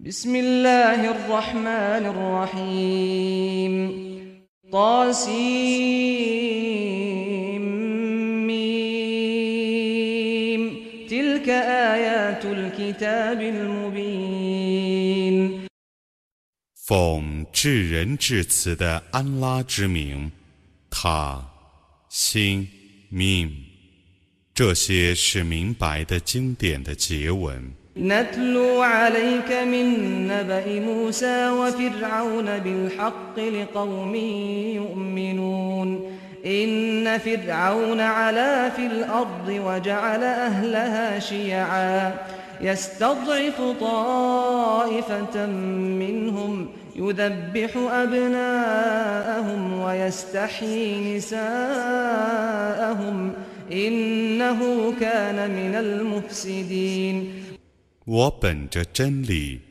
بسم الله الرحمن الرحيم طاسيم تلك آيات الكتاب المبين 奉至仁至慈的安拉之名，他、心、命，这些是明白的经典的结文。 نتلو عليك من نبأ موسى وفرعون بالحق لقوم يؤمنون. إن فرعون علا في الأرض وجعل أهلها شيعا. يستضعف طائفة منهم يذبح أبناءهم ويستحيي نساءهم. إنه كان من المفسدين. 我本着真理，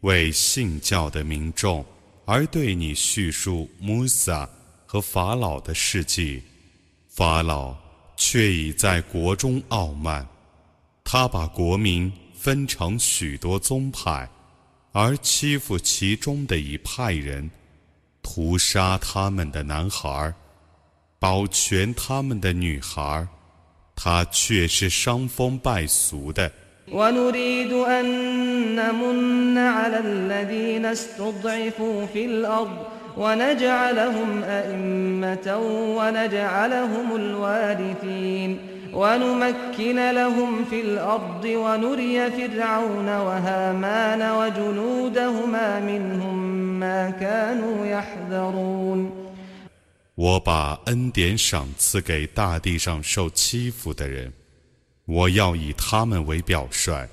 为信教的民众而对你叙述穆萨和法老的事迹。法老却已在国中傲慢，他把国民分成许多宗派，而欺负其中的一派人，屠杀他们的男孩，保全他们的女孩，他却是伤风败俗的。ونريد أن نمن على الذين استضعفوا في الأرض ونجعلهم أئمة ونجعلهم الوارثين ونمكن لهم في الأرض ونري فرعون وهامان وجنودهما منهم ما كانوا يحذرون 我把恩典赏赐给大地上受欺负的人， 我要以他们为表率，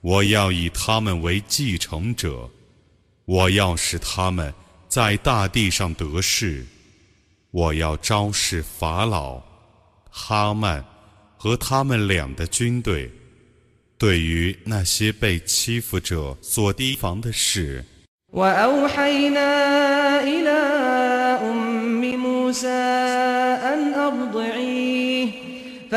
我要以他们为继承者，我要使他们在大地上得势，我要昭示法老、哈曼和他们俩的军队，对于那些被欺负者所提防的事。 وأوحينا إلى أم موسى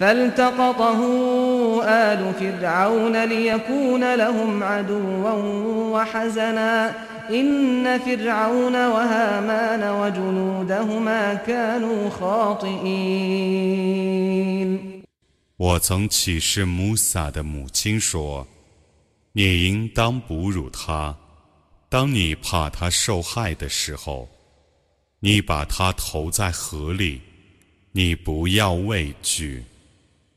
فالتقطه آل فرعون ليكون لهم عدوا وحزنا إن فرعون وهامان وجنودهما كانوا خاطئين 我曾启示穆萨的母亲说：“你应当哺乳他，当你怕他受害的时候，你把他投在河里，你不要畏惧，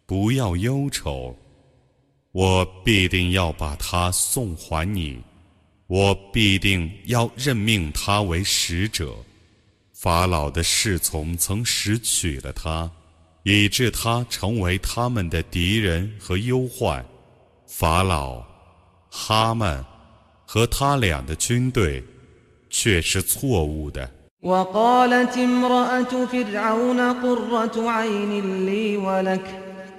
不要忧愁，我必定要把他送还你，我必定要任命他为使者。法老的侍从曾拾取了他。”以致他成为他们的敌人和忧患。法老、哈曼和他俩的军队却是错误的。 وقالت امرأة فرعون قرة عين لي ولك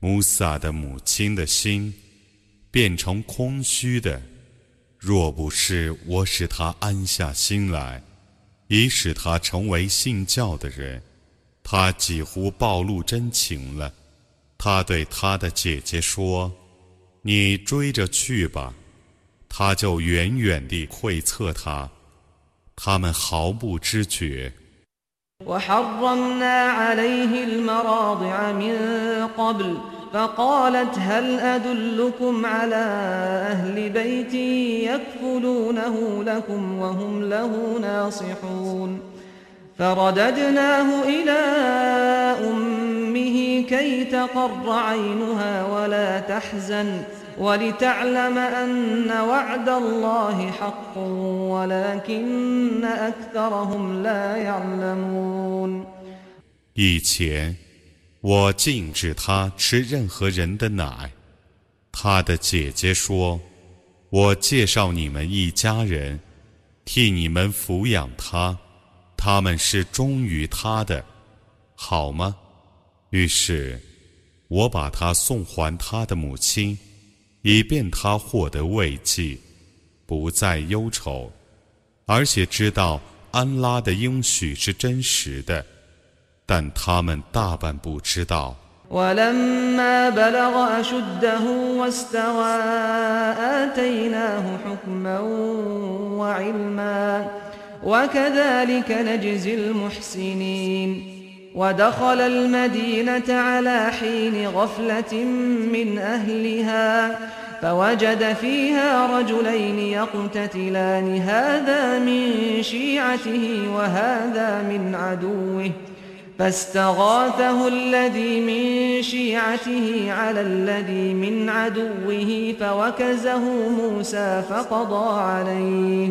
穆萨的母亲的心变成空虚的。若不是我使他安下心来，以使他成为信教的人。他几乎暴露真情了。他对他的姐姐说：“你追着去吧。”他就远远地窥测他。他们毫不知觉。وحرمنا عليه المراضع من قبل فقالت هل أدلكم على أهل بيت يكفلونه لكم وهم له ناصحون؟ فرددناه إلى أمه كي تقر عينها ولا تحزن. ولتعلم أن وعد الله حق ولكن أكثرهم لا يعلمون 以前，我禁止他吃任何人的奶。他的姐姐说：“我介绍你们一家人，替你们抚养他，他们是忠于他的，好吗？”于是，我把他送还他的母亲。 以便他获得慰藉，不再忧愁，而且知道安拉的应许是真实的，但他们大半不知道。 ولما بلغ أشده واستوى آتيناه حكما وعلما وكذلك نجزي المحسنين ودخل المدينة على حين غفلة من أهلها فوجد فيها رجلين يقتتلان هذا من شيعته وهذا من عدوه. فاستغاثه الذي من شيعته على الذي من عدوه فوكزه موسى فقضى عليه.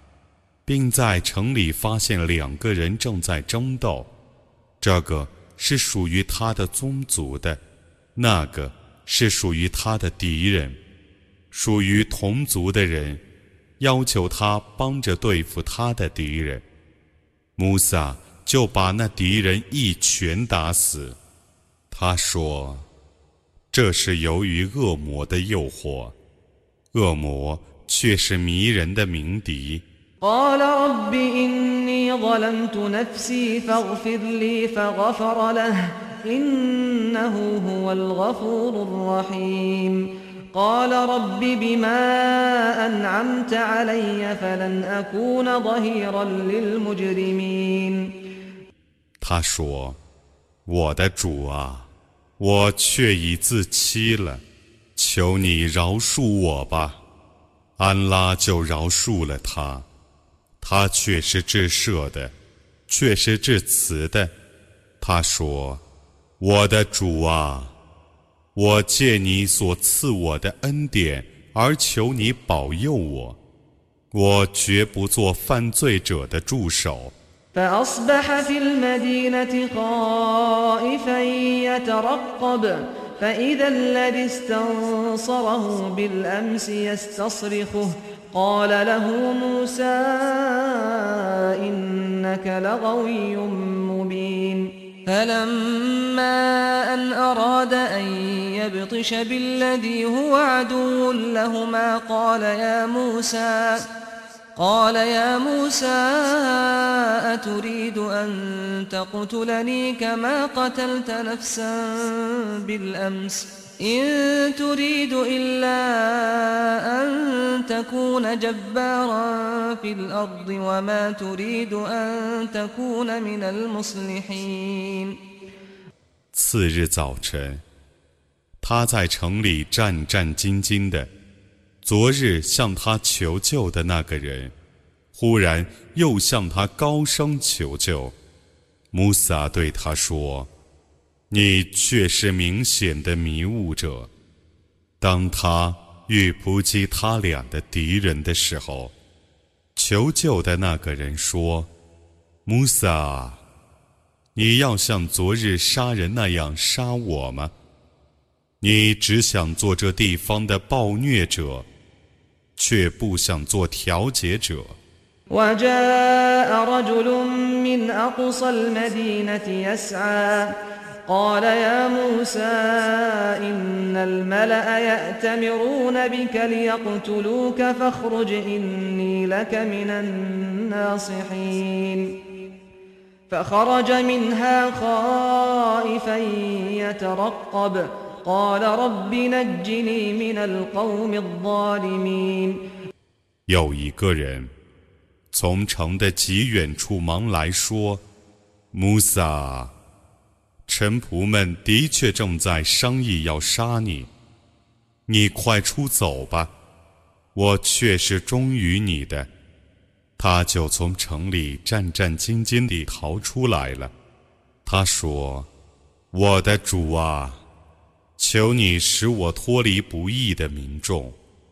并在城里发现两个人正在争斗。这个是属于他的宗族的，那个是属于他的敌人。属于同族的人要求他帮着对付他的敌人，穆萨就把那敌人一拳打死。他说：“这是由于恶魔的诱惑，恶魔却是迷人的鸣笛。” قال رب إني ظلمت نفسي فاغفر لي فغفر له إنه هو الغفور الرحيم قال رب بما أنعمت علي فلن أكون ظهيرا للمجرمين 他说：“我的主啊，我却已自欺了，求你饶恕我吧。”安拉就饶恕了他， 他却是至赦的，却是至慈的。他说：“我的主啊，我借你所赐我的恩典而求你保佑我，我绝不做犯罪者的助手。” فأصبح في المدينة خائفا يترقب فإذا الذي استنصره بالأمس يستصرخه قال له موسى إنك لغوي مبين. فلما أن أراد أن يبطش بالذي هو عدو لهما قال يا موسى قال يا موسى أتريد أن تقتلني كما قتلت نفسا بالأمس؟ إن تريد إلا أن تكون جبارا في الأرض وما تريد أن تكون من المصلحين 次日早晨，他在城里战战兢兢的。昨日向他求救的那个人，忽然又向他高声求救。穆萨对他说：“ 你却是明显的迷雾者。”当他欲扑击他俩的敌人的时候，求救的那个人说：“穆萨，你要像昨日杀人那样杀我吗？你只想做这地方的暴虐者。”却不想做调解者。 وجاء رجل من أقصى المدينة يسعى قال يا موسى إن الملأ يأتمرون بك ليقتلوك فاخرج إني لك من الناصحين فخرج منها خائفا يترقب قال رب نجني من القوم الظالمين 有一个人从城的极远处忙来说：“穆萨， 臣仆们的确正在商议要杀你，你快出走吧，我却是忠于你的。”他就从城里战战兢兢地逃出来了。他说：“我的主啊，求你使我脱离不义的民众。”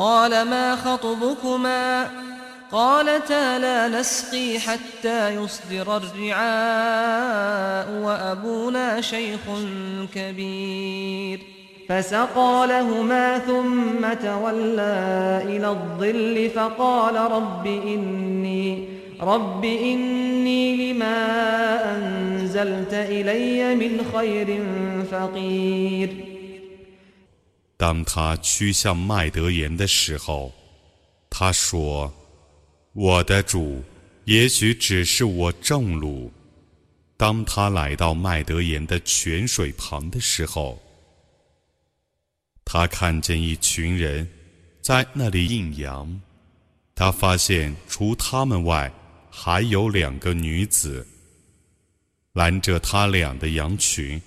قال ما خطبكما؟ قالتا لا نسقي حتى يصدر الرعاء وأبونا شيخ كبير. فسقى لهما ثم تولى إلى الظل فقال رب إني رب إني لما أنزلت إلي من خير فقير. 当他趋向麦德言的时候，他说：“我的主，也许只是我正路。”当他来到麦德言的泉水旁的时候，他看见一群人在那里应羊。他发现除他们外，还有两个女子拦着他俩的羊群。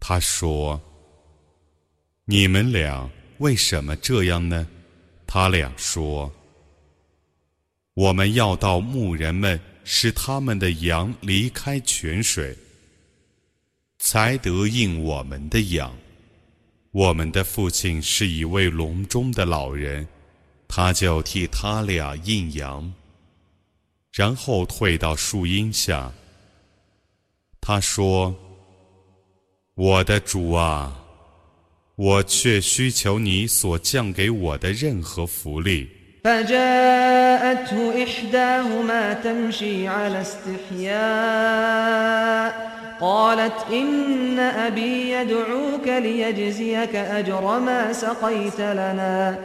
他说。你们俩为什么这样呢？他俩说：“我们要到牧人们使他们的羊离开泉水，才得应我们的羊。我们的父亲是一位笼中的老人，他就替他俩应羊，然后退到树荫下。他说：‘我的主啊！’”我却需求你所降给我的任何福利。فجاءته إحداهما تمشي على استحياء قالت إن أبي يدعوك ليجزيك أجر ما سقيت لنا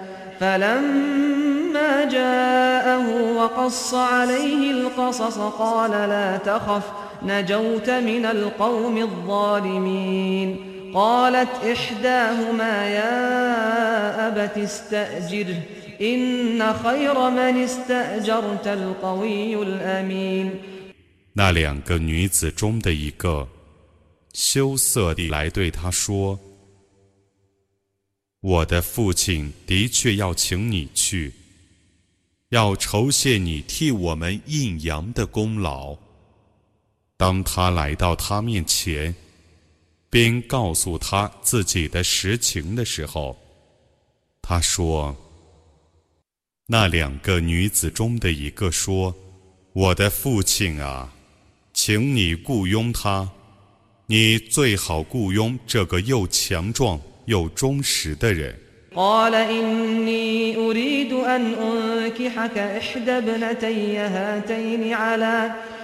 فلما جاءه وقص عليه القصص قال لا تخف نجوت من القوم الظالمين قالت إحداهما يا أبت استأجره إن خير من استأجرت القوي الأمين 那两个女子中的一个羞涩地来对他说：“我的父亲的确要请你去，要酬谢你替我们应羊的功劳。”当他来到他面前。 并告诉他自己的实情的时候，他说：“那两个女子中的一个说，我的父亲啊，请你雇佣他，你最好雇佣这个又强壮又忠实的人。” على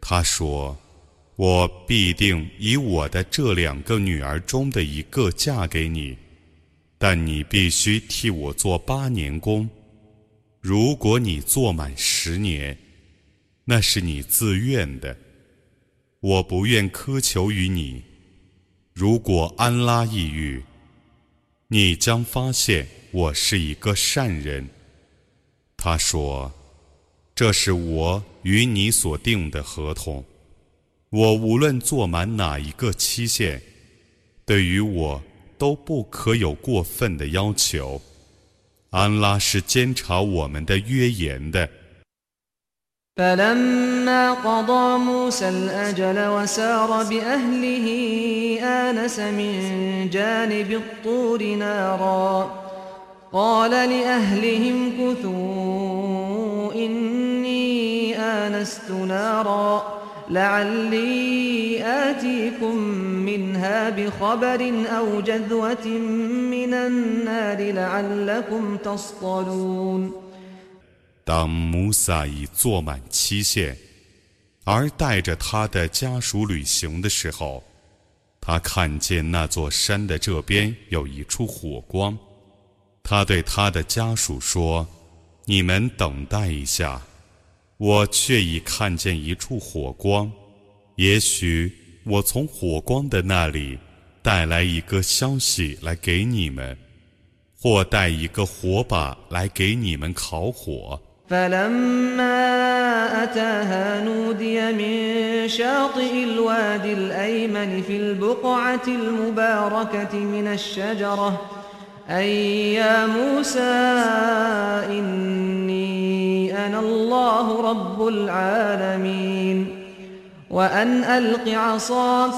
他说：“我必定以我的这两个女儿中的一个嫁给你，但你必须替我做八年工，如果你做满十年，那是你自愿的，我不愿苛求于你。如果安拉抑郁，你将发现我是一个善人。他说：“这是我与你所定的合同，我无论做满哪一个期限，对于我。”都不可有过分的要求。安拉是监察我们的约言的。فلما قضى موسى الأجل وسار بأهله آنس من جانب الطور نارا قال لأهلهم كثوا إني آنست نارا لعلي آتيكم منها بخبر أو جذوة من النار لعلكم تصطلون 当穆萨已做满期限，而带着他的家属旅行的时候，他看见那座山的这边有一处火光。 他对他的家属说：“你们等待一下。”我却已看见一处火光，也许我从火光的那里带来一个消息来给你们，或带一个火把来给你们烤火。أي يا موسى إني أنا الله رب العالمين. وأن ألق عصاك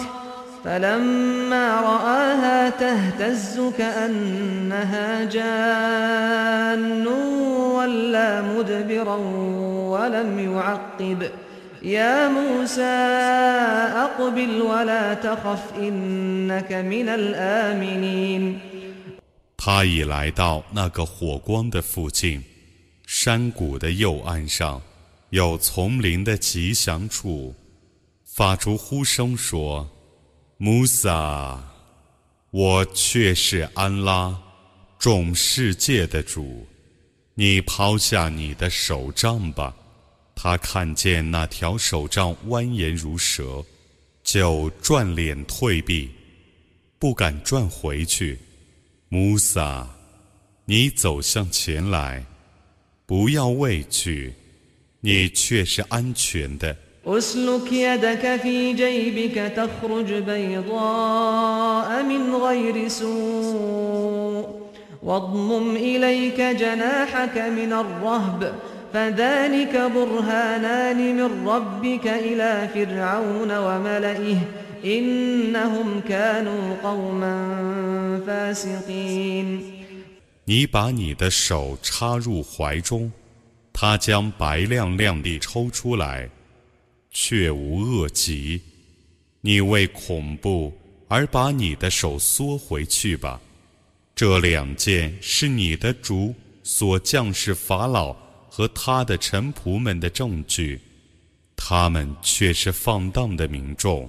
فلما رآها تهتز كأنها جان. ولا مدبرا ولم يعقب. يا موسى أقبل ولا تخف إنك من الآمنين. 他已来到那个火光的附近，山谷的右岸上，有丛林的吉祥处，发出呼声说：“穆萨，我却是安拉，众世界的主，你抛下你的手杖吧。”他看见那条手杖蜿蜒如蛇，就转脸退避，不敢转回去。穆萨，你走向前来，不要畏惧，你却是安全的。اسلك يدك في جيبك تخرج بيضاء من غير سوء واضمم إليك جناحك من الرهب فذلك برهانان من ربك إلى فرعون وملئه 你把你的手插入怀中，他将白亮亮地抽出来，却无恶疾。你为恐怖而把你的手缩回去吧。这两件是你的主所降世法老和他的臣仆们的证据，他们却是放荡的民众。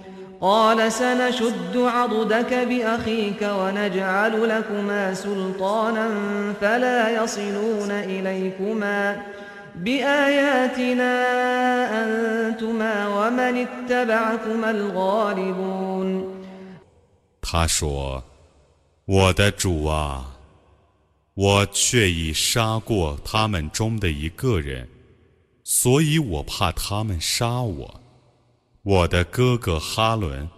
قال سنشد عضدك بأخيك ونجعل لكما سلطانا فلا يصلون إليكما بآياتنا أنتما ومن اتبعكما الغالبون 他说：“我的主啊，我却已杀过他们中的一个人，所以我怕他们杀我。” ”我的哥哥哈伦，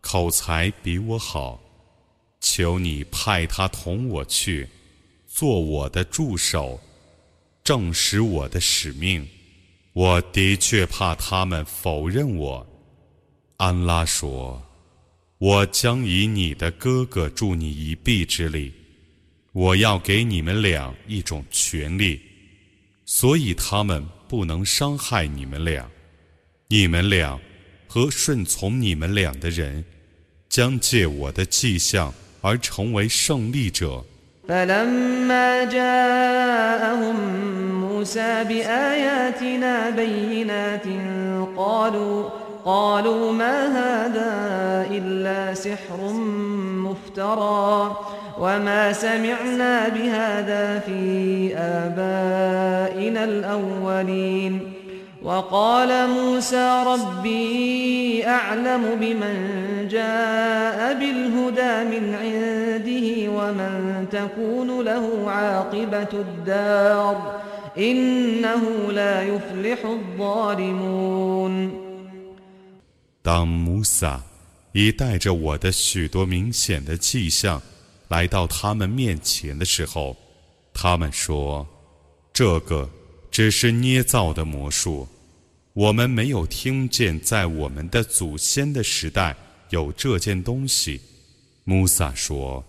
口才比我好，求你派他同我去，做我的助手，证实我的使命。我的确怕他们否认我。安拉说：“我将以你的哥哥助你一臂之力，我要给你们俩一种权利，所以他们不能伤害你们俩。”你们俩和顺从你们俩的人， 将借我的迹象而成为胜利者。فلما جاءهم موسى بآياتنا بينات قالوا قالوا ما هذا إلا سحر مفترى وما سمعنا بهذا في آبائنا الأولين وقال موسى ربي أعلم بمن جاء بالهدى من عنده ومن تكون له عاقبة الدار إنه لا يفلح الظالمون 当穆萨已带着我的许多明显的迹象来到他们面前的时候，他们说：“这个。” 只是捏造的魔术，我们没有听见在我们的祖先的时代有这件东西。穆萨说：“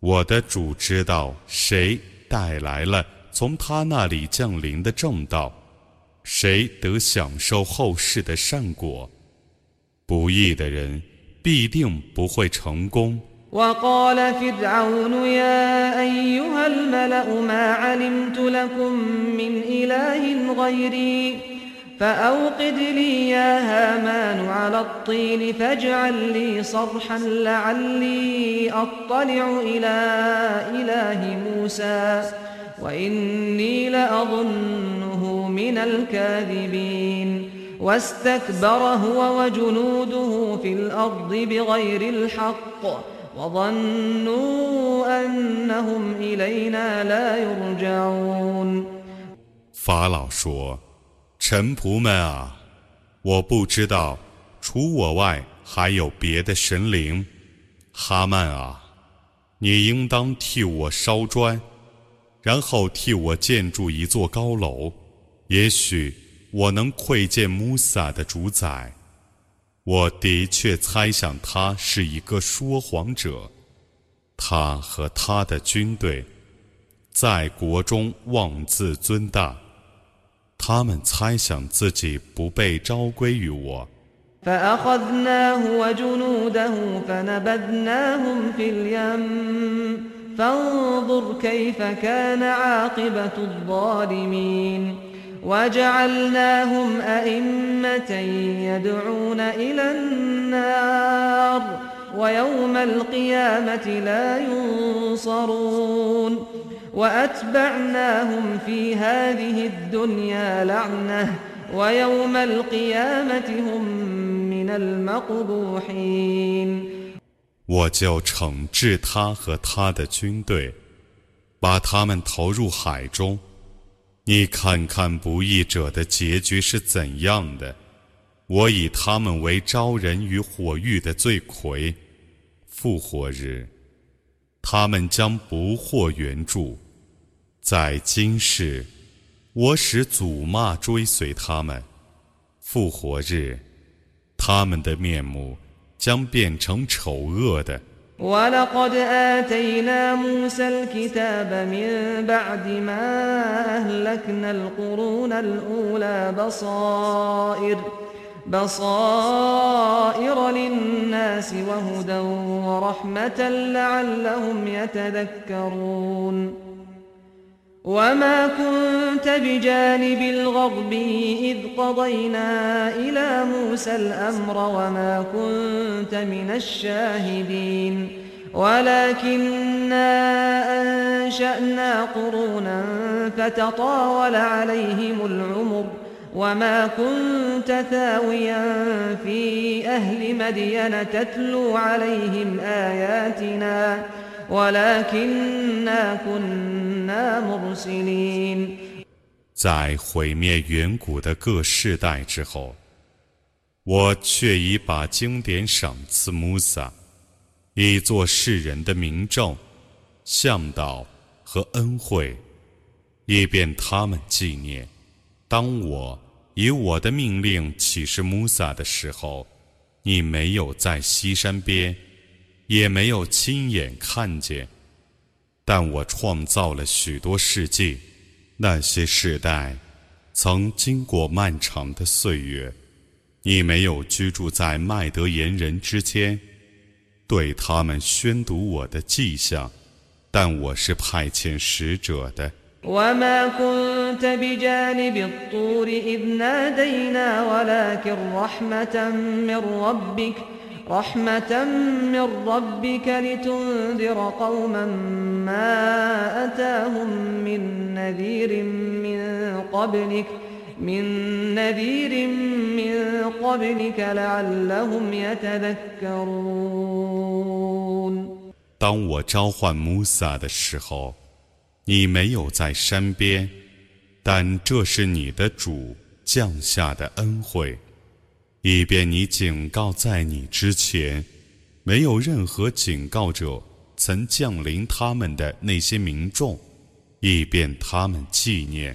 我的主知道谁带来了从他那里降临的正道，谁得享受后世的善果。不义的人必定不会成功。” وقال فرعون يا أيها الملأ ما علمت لكم من إله غيري فأوقد لي يا هامان على الطين فاجعل لي صرحا لعلي أطلع إلى إله موسى وإني لأظنه من الكاذبين واستكبر هو وجنوده في الأرض بغير الحق 法老说：“臣仆们啊，我不知道除我外还有别的神灵。哈曼啊，你应当替我烧砖，然后替我建筑一座高楼。也许我能窥见穆萨的主宰。”我的确猜想他是一个说谎者，他和他的军队在国中妄自尊大，他们猜想自己不被召归于我。وجعلناهم أئمة يدعون إلى النار ويوم القيامة لا ينصرون وأتبعناهم في هذه الدنيا لعنة ويوم القيامة هم من المقبوحين 我就惩治他和他的军队，把他们投入海中。 你看看不义者的结局是怎样的？我以他们为招人于火狱的罪魁。复活日，他们将不获援助。在今世，我使祖骂追随他们。复活日，他们的面目将变成丑恶的。ولقد آتينا موسى الكتاب من بعد ما أهلكنا القرون الأولى بصائر بصائر للناس وهدى ورحمة لعلهم يتذكرون. وما كنت بجانب الغرب إذ قضينا إلى موسى الأمر وما كنت من الشاهدين ولكننا أنشأنا قرونا فتطاول عليهم العمر وما كنت ثاويا في أهل مدين تتلو عليهم آياتنا 在毁灭远古的各世代之后，我却已把经典赏赐穆萨，以作世人的明证、向导和恩惠，以便他们纪念。当我以我的命令启示穆萨的时候，你没有在西山边。也没有亲眼看见，但我创造了许多世界，那些世代曾经过漫长的岁月。你没有居住在麦德言人之间， 对他们宣读我的迹象，但我是派遣使者的。وما كنت بجانب الطور إذ نادينا ولكن رحمة من ربك رحمة من ربك لتنذر قوما ما أتاهم من نذير من قبلك من نذير من قبلك لعلهم يتذكرون 当我召唤穆萨的时候。你没有在山边，但这是你的主降下的恩惠， 以便你警告在你之前没有任何警告者曾降临他们的那些民众，以便他们纪念。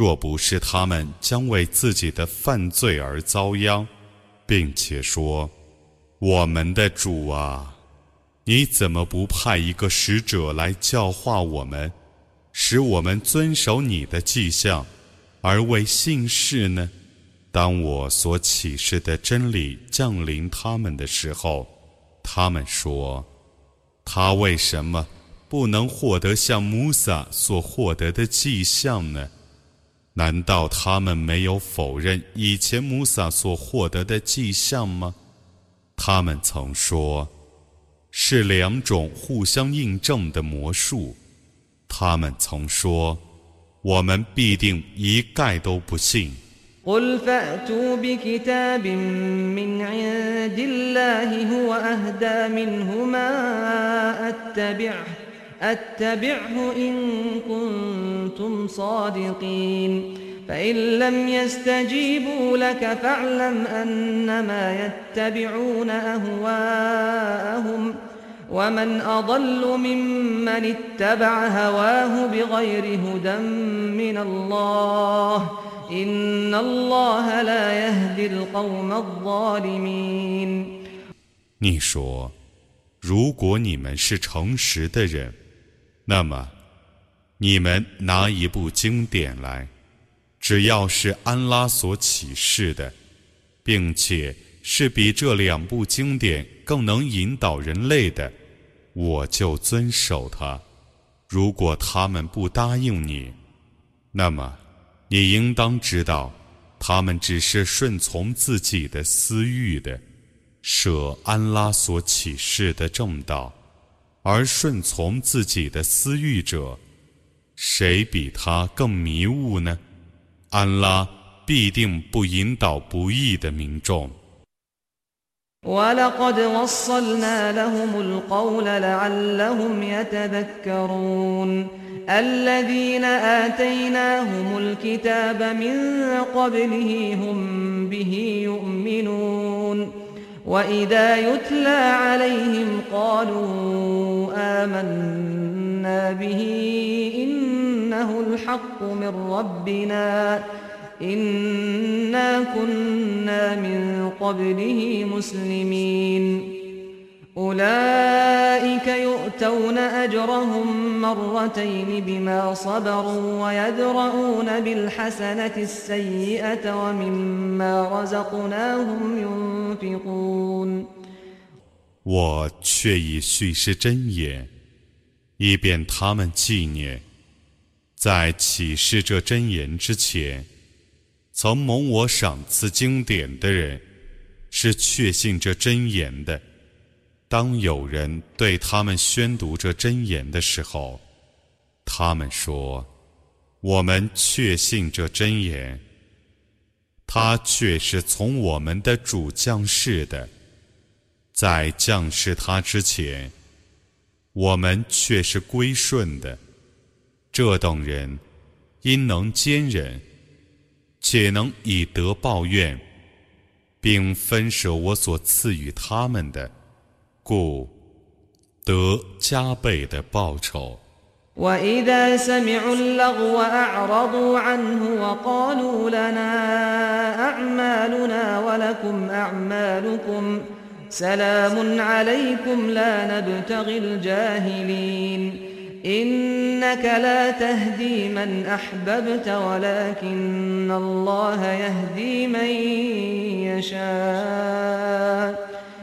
若不是他们将为自己的犯罪而遭殃，并且说：“我们的主啊，你怎么不派一个使者来教化我们？”使我们遵守你的迹象，而为信士呢？当我所启示的真理降临他们的时候，他们说：“他为什么不能获得像穆萨所获得的迹象呢？难道他们没有否认以前穆萨所获得的迹象吗？”他们曾说：“是两种互相印证的魔术。”他们曾说：“我们必定一概都不信。” قل فأتوا بكتاب من عند الله هو أهدى منهما أتبعه أتبعه إن كنتم صادقين فإن لم يستجيبوا لك فاعلم أنما يتبعون أهواءهم ۖ ومن أضل ممن اتبع هواه بغير هدى من الله إن الله لا يهدي القوم الظالمين 你说，如果你们是诚实的人， 那么你们拿一部经典来，只要是安拉所启示的，并且是比这两部经典更能引导人类的。我就遵守它。如果他们不答应你，那么你应当知道，他们只是顺从自己的私欲的，舍安拉所启示的正道，而顺从自己的私欲者，谁比他更迷雾呢？安拉必定不引导不义的民众。وإذا يتلى عليهم قالوا آمنا به إنه الحق من ربنا إنا كنا من قبله مسلمين به يؤمنون وإذا يتلى عليهم قالوا آمنا به إنه الحق من ربنا 我却已蓄是真言，以便他们纪念，在启示这真言之前。曾蒙我赏赐经典的人，是确信这真言的。 当有人对他们宣读这真言的时候，他们说：“我们确信这真言。”他却是从我们的主降世的，在降世他之前，我们却是归顺的。这等人因能坚忍，且能以德报怨，并分舍我所赐予他们的，故得加倍的报酬。وإذا سمعوا اللغو أعرضوا عنه وقالوا لنا أعمالنا ولكم أعمالكم سلام عليكم لا نبتغي الجاهلين إنك لا تهدي من أحببت ولكن الله يهدي من يشاء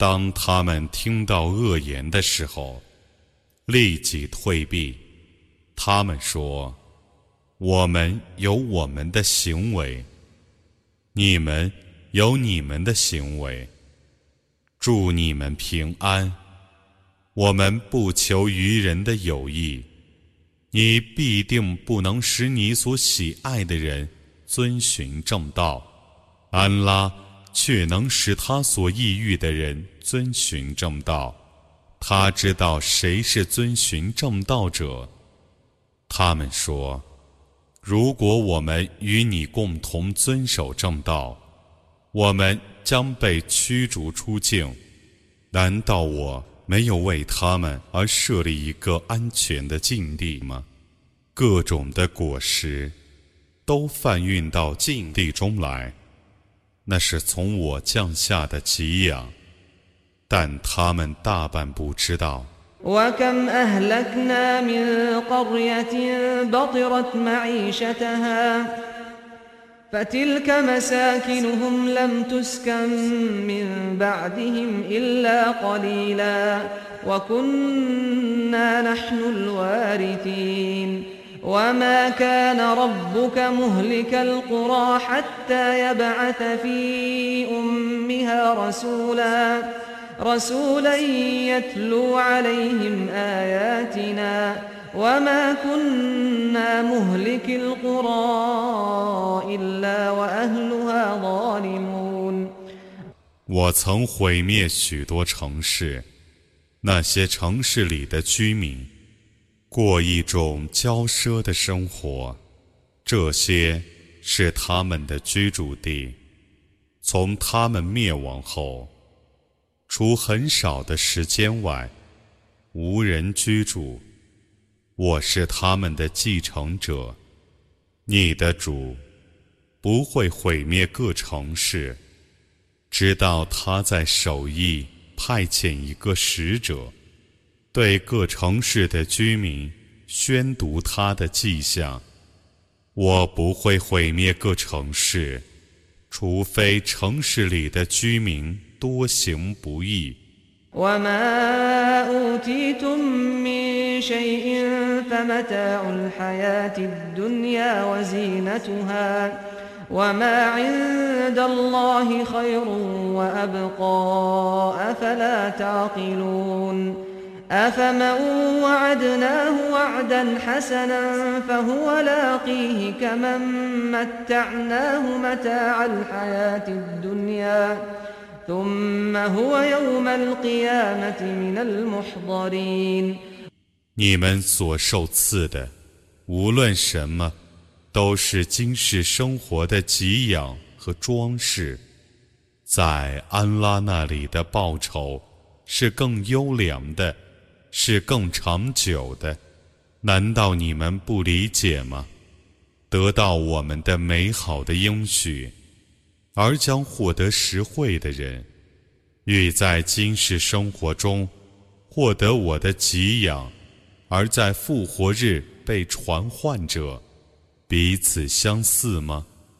当他们听到恶言的时候，立即退避。他们说：“我们有我们的行为，你们有你们的行为。祝你们平安。我们不求于人的友谊，你必定不能使你所喜爱的人遵循正道。安拉却能使他所抑郁的人遵循正道。”他知道谁是遵循正道者。他们说：“如果我们与你共同遵守正道，我们将被驱逐出境。难道我没有为他们而设立一个安全的境地吗？各种的果实都贩运到境地中来，那是从我降下的给养。”但他们大半不知道。وكم أهلكنا من قرية بطرت معيشتها فتلك مساكنهم لم تسكن من بعدهم إلا قليلا وكنا نحن الوارثين وما كان ربك مهلك القرى حتى يبعث في أمها رسولاً رسولا يتلو عليهم آياتنا وما كنا مهلك القرى إلا وأهلها ظالمون 我曾毁灭许多城市，那些城市里的居民 过一种骄奢的生活，这些是他们的居住地。从他们灭亡后。除很少的时间外，无人居住。我是他们的继承者。你的主不会毁灭各城市，直到他在首义派遣一个使者，对各城市的居民宣读他的迹象。我不会毁灭各城市，除非城市里的居民。多行不义。وما أوتيتم من شيء فمتاع الحياة الدنيا وزينتها وما عند الله خير وأبقى أفلا تعقلون أفمن وعدناه وعدا حسنا فهو لاقيه كمن متعناه متاع الحياة الدنيا 你们所受赐的，无论什么，都是今世生活的给养和装饰，在安拉那里的报酬是更优良的， 是更长久的。难道你们不理解吗？得到我们的美好的应许。而将获得实惠的人，欲在今世生活中获得我的给养，而在复活日被传唤者，彼此相似吗？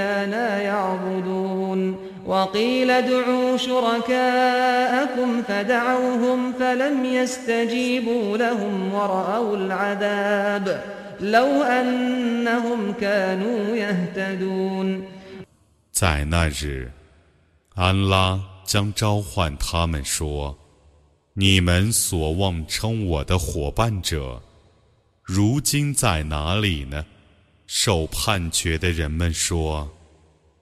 إيانا يعبدون وقيل ادعوا شركاءكم فدعوهم فلم يستجيبوا لهم ورأوا العذاب لو أنهم كانوا يهتدون 在那日，安拉将召唤他们说：“你们所妄称我的伙伴者，如今在哪里呢？” 受判决的人们说：“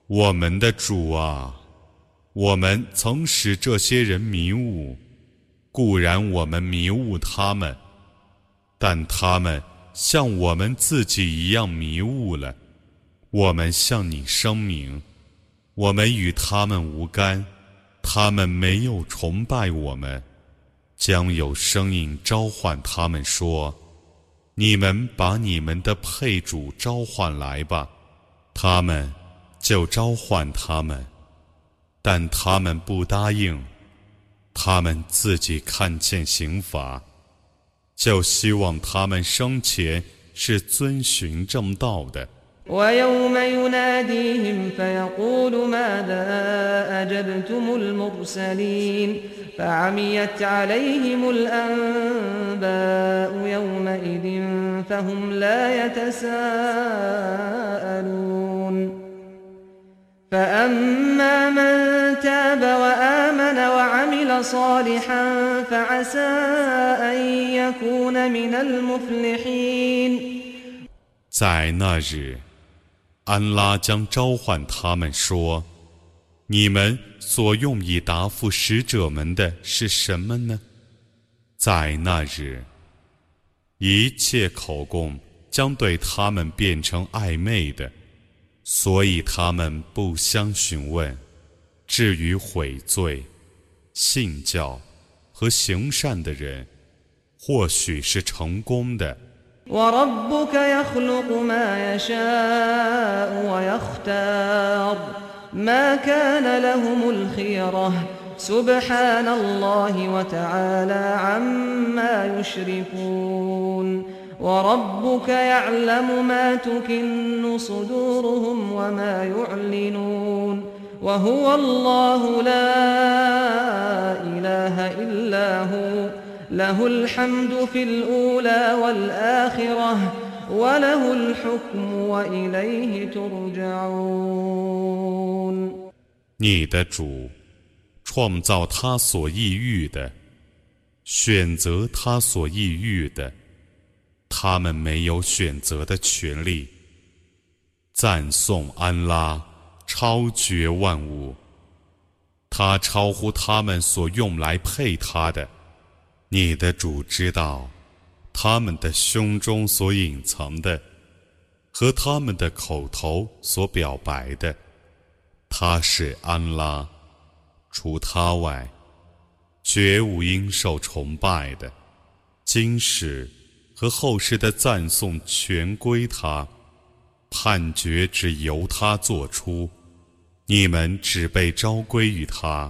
我们的主啊！”我们曾使这些人迷雾，固然我们迷雾他们，但他们像我们自己一样迷雾了。我们向你声明，我们与他们无干，他们没有崇拜我们。将有声音召唤他们说：“你们把你们的配主召唤来吧。”他们就召唤他们。但他们不答应，他们自己看见刑罚，就希望他们生前是遵循正道的。ويوم يناديهم فيقول ماذا أجبتم المرسلين فعميت عليهم الأنباء يومئذ فهم لا يتساءلون فأما من تاب وآمن وعمل صالحا فعسى أن يكون من المفلحين 在那日， 安拉将召唤他们说：“你们所用以答复使者们的是什么呢？”在那日，一切口供将对他们变成暧昧的。所以他们不相询问。至于悔罪、信教和行善的人，或许是成功的。وربك يخلق ما يشاء ويختار. ما كان لهم الخيرة. سبحان الله وتعالى عما يشركون. وربك يعلم ما تكن صدورهم وما يعلنون. وهو الله لا إله إلا هو. له الحمد في الأولى والآخرة وله الحكم وإليه ترجعون 你的主创造他所抑郁的，选择他所抑郁的。他们没有选择的权利。赞颂安拉，超绝万物，他超乎他们所用来配他的。 你的主知道，他们的胸中所隐藏的，和他们的口头所表白的。他是安拉，除他外，绝无应受崇拜的。今世。和后世的赞颂全归他，判决只由他做出，你们只被召归于他。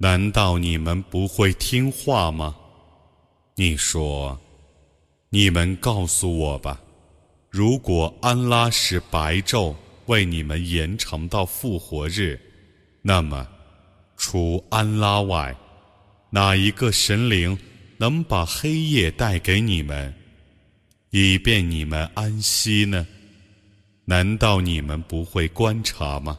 难道你们不会听话吗？你说，你们告诉我吧。如果安拉使白昼为你们延长到复活日，那么，除安拉外，哪一个神灵能把黑夜带给你们，以便你们安息呢？难道你们不会观察吗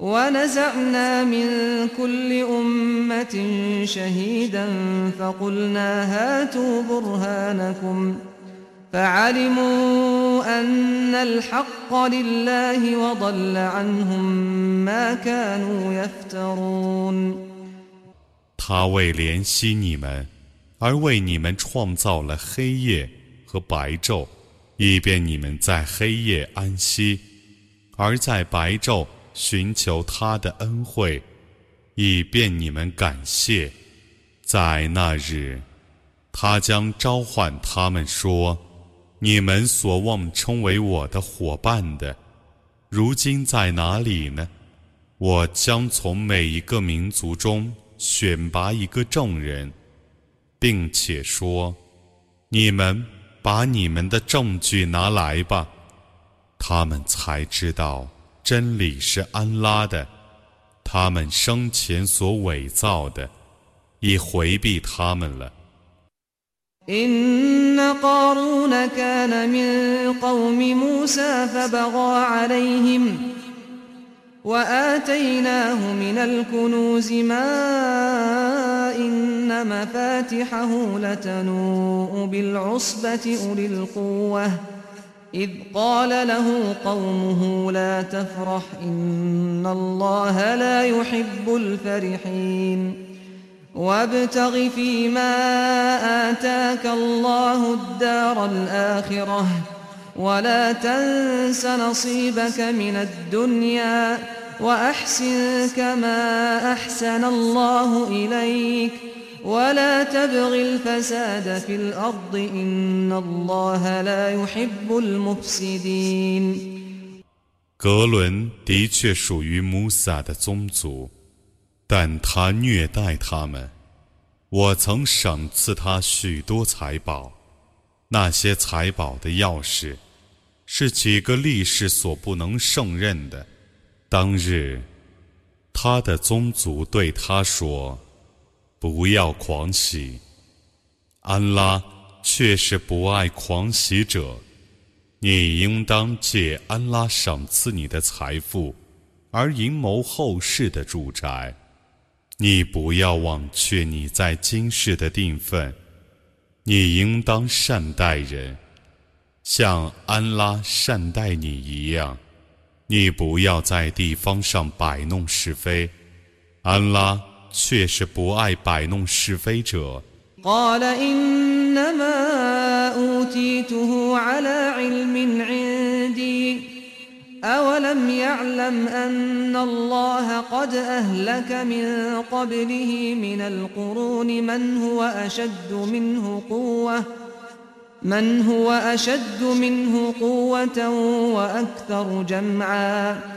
ونزعنا من كل أمة شهيدا فقلنا هاتوا برهانكم فعلموا أن الحق لله وضل عنهم ما كانوا يفترون 他为怜惜你们，而为你们创造了黑夜和白昼，以便你们在黑夜安息，而在白昼 寻求他的恩惠，以便你们感谢。在那日，他将召唤他们说：“你们所望称为我的伙伴的，如今在哪里呢？我将从每一个民族中选拔一个证人，并且说：你们把你们的证据拿来吧。他们才知道。”真理是安拉的，他们生前所伪造的，已回避他们了。إن قارون كان من قوم موسى فبغى عليهم وآتيناه من الكنوز ما إن مفاتحه لتنوء بالعصبة أولي القوة إذ قال له قومه لا تفرح إن الله لا يحب الفرحين. وابتغ فيما آتاك الله الدار الآخرة ولا تنس نصيبك من الدنيا وأحسن كما أحسن الله إليك. 格伦的确属于穆萨的宗族，但他虐待他们。我曾赏赐他许多财宝，那些财宝的钥匙是几个力士所不能胜任的。当日，他的宗族对他说。不要狂喜，安拉却是不爱狂喜者。你应当借安拉赏赐你的财富，而阴谋后世的住宅。你不要忘却你在今世的定分。你应当善待人，像安拉善待你一样。你不要在地方上摆弄是非，安拉。却是不爱摆弄是非者。قال إنما أوتيته على علم عندي أولم يعلم أن الله قد أهلك من قبله من القرون من هو أشد منه قوة من هو أشد منه قوة وأكثر جمعاً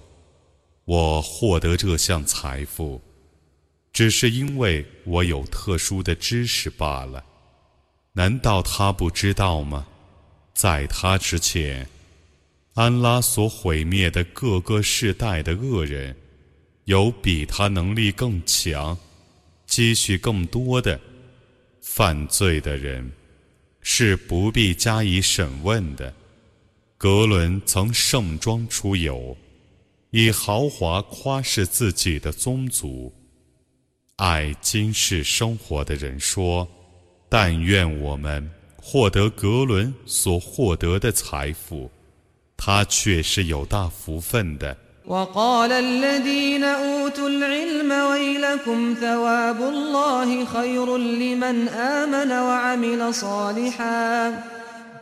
我获得这项财富，只是因为我有特殊的知识罢了。难道他不知道吗？在他之前，安拉所毁灭的各个世代的恶人，有比他能力更强、积蓄更多的，犯罪的人是不必加以审问的。格伦曾盛装出游，以豪华夸饰自己的宗族。爱今世生活的人说：“但愿我们获得格伦所获得的财富，他却是有大福分的。” وقال الذين أوتوا العلم ويلكم ثواب الله خير لمن آمن وعمل صالحا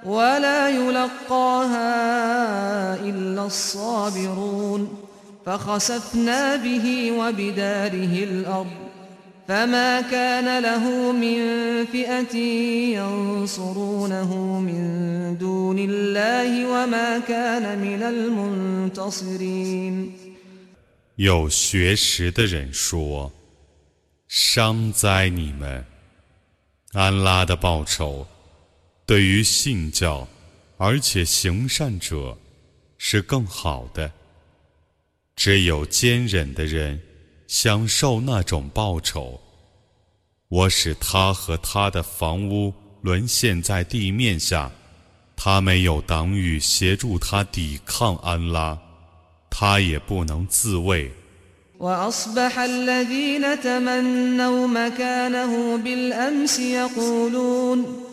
ولا يلقاها إلا الصابرون فخسفنا به وبداره الأرض فما كان له من فئة ينصرونه من دون الله وما كان من المنتصرين 有学识的人说：“伤哉你们！安拉的报酬 对于信教而且行善者是更好的。只有坚忍的人。”享受那种报酬。我使他和他的房屋沦陷在地面下，他没有党羽协助他抵抗安拉，他也不能自卫。يقولون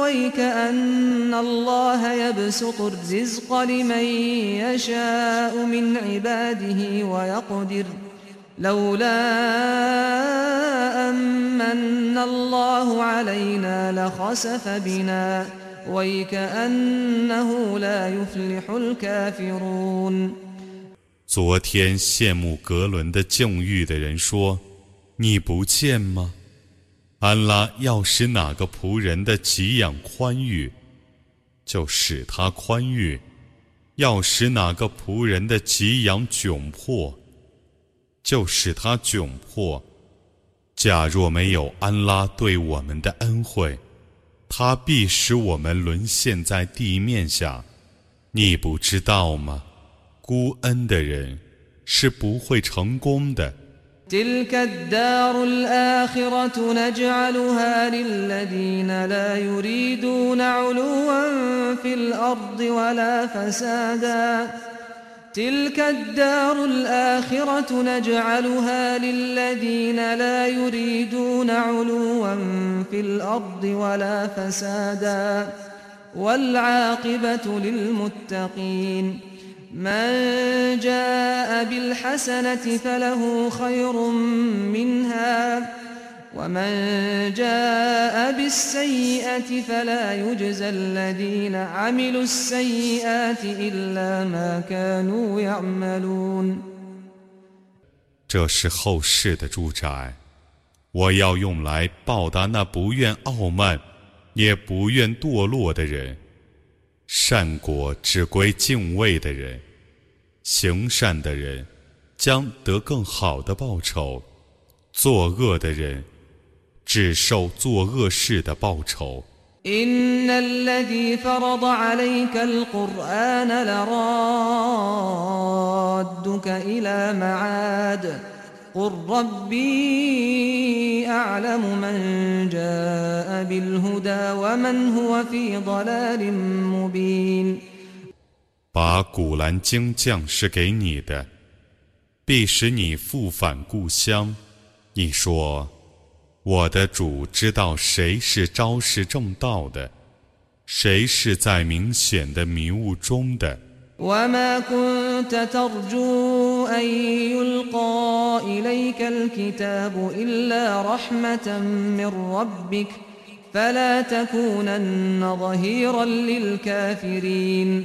ويك أن الله يبسط الرزق لمن يشاء من عباده ويقدر لولا أمن الله علينا لخسف بنا ويك أنه لا يفلح الكافرون 昨天羡慕格伦的境遇的人说：“你不见吗？” ？”安拉要使哪个仆人的给养宽裕，就使他宽裕；要使哪个仆人的给养窘迫，就使他窘迫。假若没有安拉对我们的恩惠，他必使我们沦陷在地面下。你不知道吗？孤恩的人是不会成功的。تلك الدار الآخرة نجعلها للذين لا يريدون علوا في الأرض ولا فسادا. تلك الدار الآخرة نجعلها للذين لا يريدون علوا في الأرض ولا فسادا. والعاقبة للمتقين. من جاء بالحسنة فله خير منها ومن جاء بالسيئة فلا يجزى الذين عملوا السيئات إلا ما كانوا يعملون 这是后世的住宅，我要用来报答那不愿傲慢，也不愿堕落的人。善果只归敬畏的人， 行善的人将得更好的报酬；作恶的人只受作恶事的报酬。قل ربي أعلم من جاء بالهدى ومن هو في ضلال مبين 把古兰经降世给你的，必使你复返故乡。你说：“我的主知道谁是昭示正道的，谁是在明显的迷雾中的。” وما كنت ترجو أن يلقى إليك الكتاب إلا رحمة من ربك فلا تكونن ظهيرا للكافرين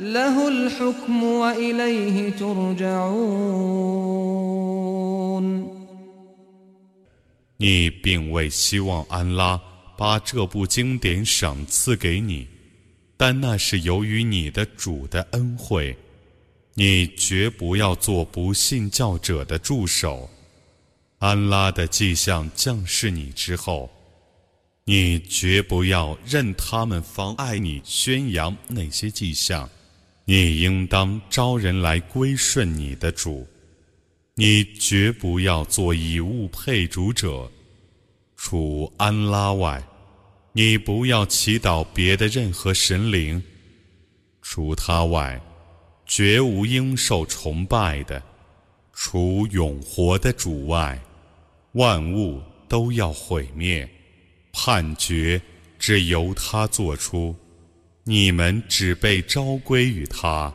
له الحكم وإليه ترجعون 你并未希望安拉 把这部经典赏赐给你，但那是由于你的主的恩惠。你绝不要做不信教者的助手。安拉的迹象降世你之后，你绝不要任他们妨碍你宣扬那些迹象。 你应当招人来归顺你的主。你绝不要做以物配主者。除安拉外，你不要祈祷别的任何神灵。除他外，绝无应受崇拜的。除永活的主外。万物都要毁灭，判决只由他做出，你们只被昭归于他。